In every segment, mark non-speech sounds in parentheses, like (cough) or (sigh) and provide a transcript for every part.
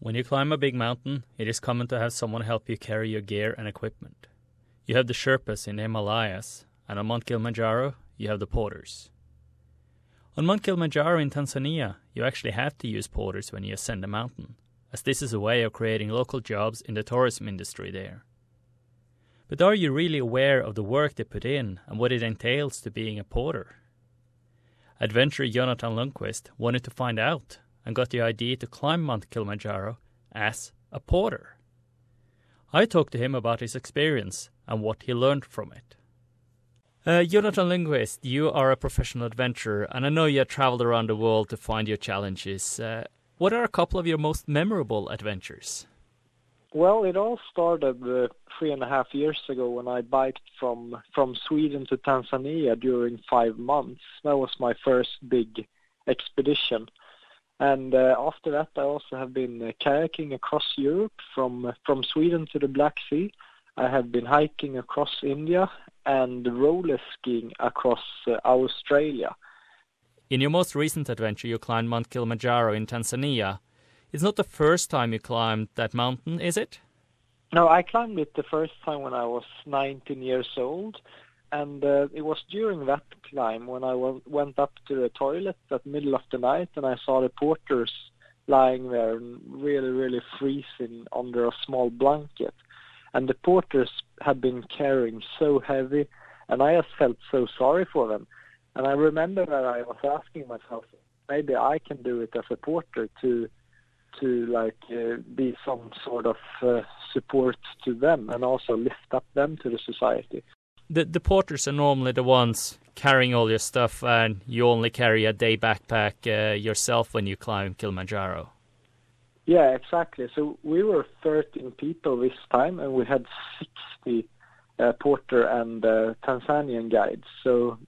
When you climb a big mountain, it is common to have someone help you carry your gear and equipment. You have the Sherpas in the Himalayas, and on Mount Kilimanjaro, you have the porters. On Mount Kilimanjaro in Tanzania, you actually have to use porters when you ascend a mountain, as this is a way of creating local jobs in the tourism industry there. But are you really aware of the work they put in and what it entails to being a porter? Adventurer Jonathan Ljunqvist wanted to find out and got the idea to climb Mount Kilimanjaro as a porter. I talked to him about his experience and what he learned from it. Uh, Jonathan Ljunqvist, you are a professional adventurer, and I know you have traveled around the world to find your challenges. Uh, what are a couple of your most memorable adventures? Well, it all started uh, three and a half years ago when I biked from from Sweden to Tanzania during five months. That was my first big expedition. And uh, after that, I also have been uh, kayaking across Europe from uh, from Sweden to the Black Sea. I have been hiking across India and roller skiing across uh, Australia. In your most recent adventure, you climbed Mount Kilimanjaro in Tanzania. It's not the first time you climbed that mountain, is it? No, I climbed it the first time when I was 19 years old, and uh, it was during that climb when I w- went up to the toilet at middle of the night and I saw the porters lying there really, really freezing under a small blanket. And the porters had been carrying so heavy, and I just felt so sorry for them. And I remember that I was asking myself, maybe I can do it as a porter to to like uh, be some sort of uh, support to them and also lift up them to the society the the porters are normally the ones carrying all your stuff, and you only carry a day backpack uh, yourself when you climb Kilimanjaro. Yeah, exactly. So we were 13 people this time, and we had 60 uh, porter and uh, Tanzanian guides. So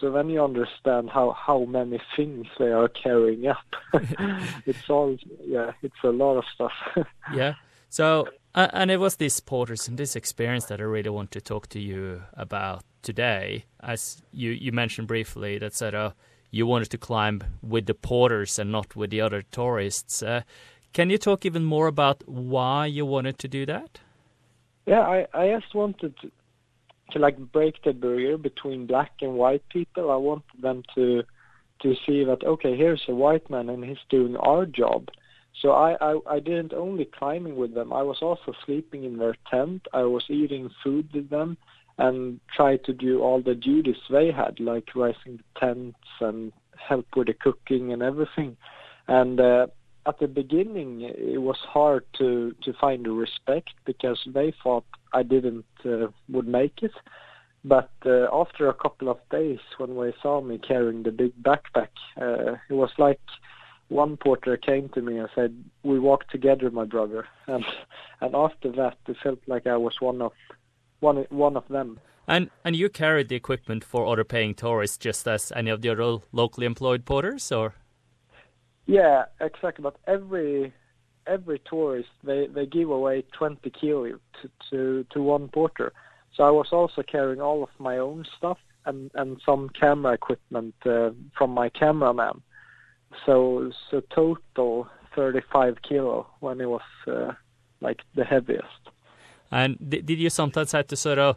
so then you understand how how many things they are carrying up. (laughs) (laughs) it's all yeah, it's a lot of stuff. (laughs) yeah. So uh, and it was this porters and this experience that I really want to talk to you about today. As you, you mentioned briefly, that said, uh, you wanted to climb with the porters and not with the other tourists. Uh, can you talk even more about why you wanted to do that? Yeah, I, I just wanted to, to like break the barrier between black and white people. I wanted them to to see that okay, here's a white man and he's doing our job so I, I, I didn't only climbing with them. I was also sleeping in their tent. I was eating food with them and tried to do all the duties they had, like raising the tents and help with the cooking and everything. And uh, at the beginning, it was hard to to find the respect because they thought I didn't uh, would make it. But uh, after a couple of days, when they saw me carrying the big backpack, uh, it was like one porter came to me and said, "We walk together, my brother," and and after that, it felt like I was one of one one of them. And and you carried the equipment for other paying tourists, just as any of the other locally employed porters, or? Yeah, exactly. But every every tourist they they give away 20 kilo to, to to one porter. So I was also carrying all of my own stuff and and some camera equipment uh, from my cameraman so so total 35 kilo when it was uh, like the heaviest. And did you sometimes have to sort of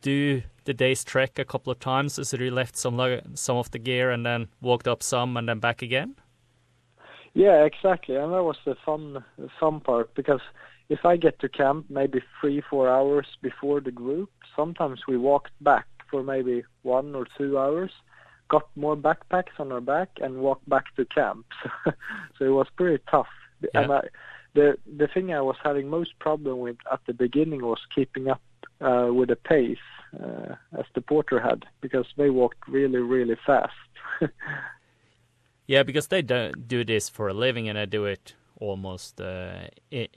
do the day's trek a couple of times, so you left some some of the gear and then walked up some and then back again? Yeah, exactly, and that was the fun fun part because if I get to camp maybe three four hours before the group, sometimes we walked back for maybe one or two hours, got more backpacks on our back and walked back to camp. (laughs) so it was pretty tough. Yeah. And I, the the thing I was having most problem with at the beginning was keeping up uh, with the pace uh, as the porter had because they walked really really fast. (laughs) yeah, because they don't do this for a living and they do it almost uh,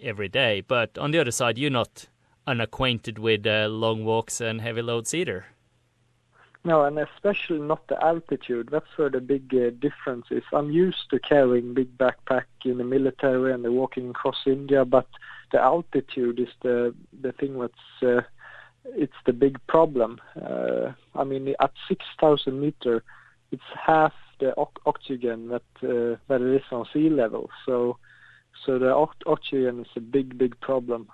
every day. But on the other side, you're not unacquainted with uh, long walks and heavy loads either. No, and especially not the altitude. That's where the big uh, difference is. I'm used to carrying big backpack in the military and walking across India, but the altitude is the the thing that's uh, it's the big problem. Uh, I mean, at 6,000 meter, it's half the oxygen that uh, that it is on sea level. So So the oxygen is a big, big problem.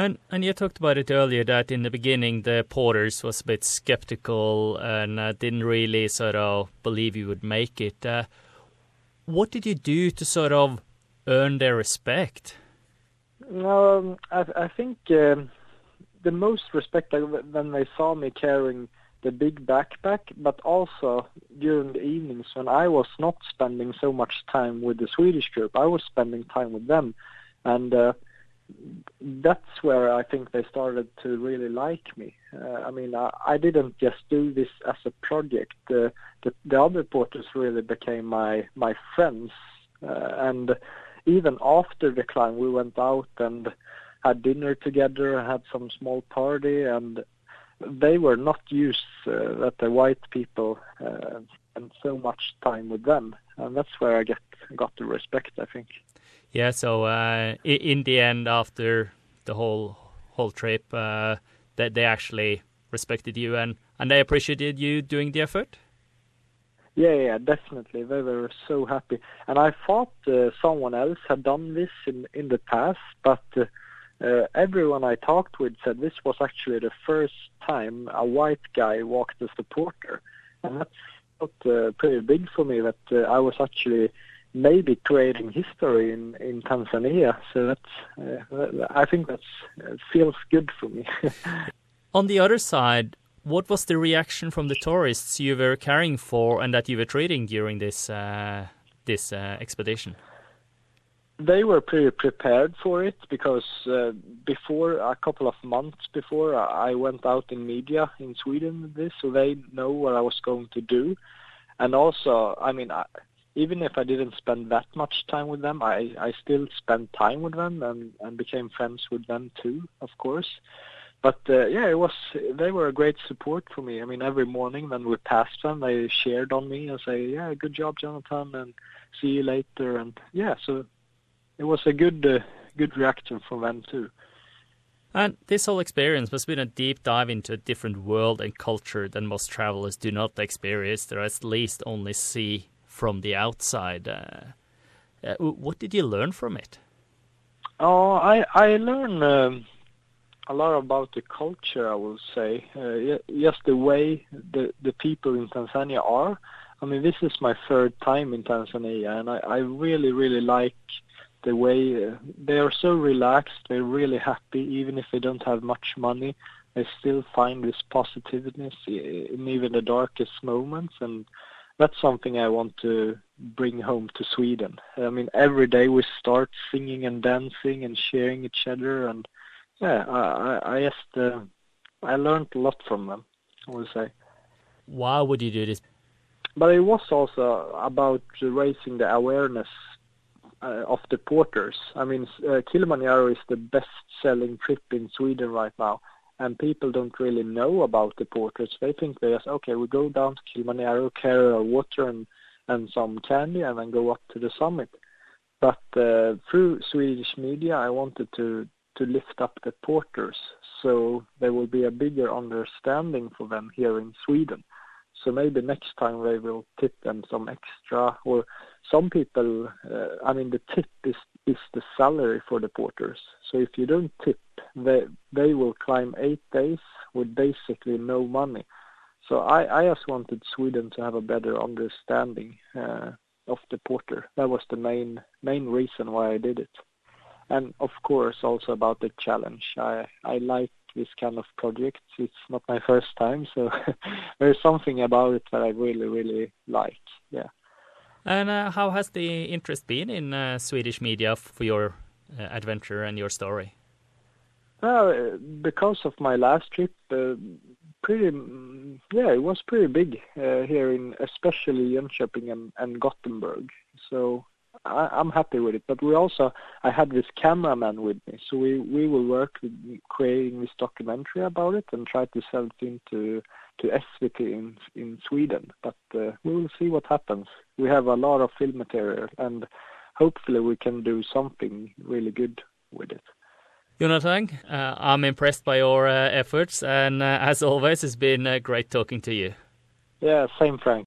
And and you talked about it earlier that in the beginning the porters was a bit skeptical and uh, didn't really sort of believe you would make it. Uh, what did you do to sort of earn their respect? Um, I, I think um, the most respect when they saw me carrying the big backpack, but also during the evenings when I was not spending so much time with the Swedish group, I was spending time with them, and uh, that's where I think they started to really like me. Uh, I mean, I, I didn't just do this as a project. Uh, the, the other porters really became my my friends, uh, and even after the climb, we went out and had dinner together, had some small party, and they were not used uh, that the white people uh, spend so much time with them, and that's where I get got the respect. I think. Yeah. So uh, in the end, after the whole whole trip, uh, that they actually respected you and and they appreciated you doing the effort. Yeah, yeah, definitely. They were so happy, and I thought uh, someone else had done this in in the past, but uh, uh, everyone I talked with said this was actually the first time a white guy walked as a porter, and that's felt uh, pretty big for me that uh, I was actually maybe creating history in in Tanzania. So that's uh, I think that uh, feels good for me. (laughs) On the other side, what was the reaction from the tourists you were caring for and that you were treating during this uh, this expedition? they were pretty prepared for it because uh, before a couple of months before I went out in media in Sweden with this, so they know what I was going to do, and also, I mean, I, even if I didn't spend that much time with them, I I still spent time with them and and became friends with them too, of course. But uh, yeah, it was they were a great support for me. I mean, every morning when we passed them, they shared on me and say, "Yeah, good job, Jonathan," and "See you later." And yeah, so it was a good uh, good reaction from them too. And this whole experience must have been a deep dive into a different world and culture than most travelers do not experience, or at least only see from the outside. Uh, uh, what did you learn from it? Oh, I I learned um, a lot about the culture. I will say, uh, just the way the the people in Tanzania are. I mean, this is my third time in Tanzania, and I, I really really like the way uh, they are so relaxed, they're really happy, even if they don't have much money. They still find this positiveness in even the darkest moments, and that's something I want to bring home to Sweden. I mean, every day we start singing and dancing and sharing each other, and yeah, I, I just uh, I learned a lot from them. I would say. Why would you do this? But it was also about raising the awareness uh, of the porters. I mean, uh, Kilimanjaro is the best-selling trip in Sweden right now, and people don't really know about the porters. They think they just okay, we go down to Kilimanjaro, carry our water and and some candy, and then go up to the summit. But uh, through Swedish media, I wanted to to lift up the porters, so there will be a bigger understanding for them here in Sweden. So maybe next time they will tip them some extra or some people, uh, I mean, the tip is is the salary for the porters. So if you don't tip, they they will climb eight days with basically no money. So I I just wanted Sweden to have a better understanding uh, of the porter. That was the main main reason why I did it, and of course also about the challenge. I I like this kind of projects. It's not my first time, so (laughs) there's something about it that I really really like. Yeah. And uh, how has the interest been in uh, Swedish media for your uh, adventure and your story? Uh, because of my last trip, uh, pretty, mm, yeah, it was pretty big uh, here in especially Jönköping and, and Gothenburg. So I, I'm happy with it. But we also, I had this cameraman with me, so we we will work with creating this documentary about it and try to sell it into to SVT in in Sweden. But uh, we will see what happens. We have a lot of film material, and hopefully we can do something really good with it. Jonathan, uh, I'm impressed by your uh, efforts, and uh, as always, it's been uh, great talking to you. Yeah, same, Frank.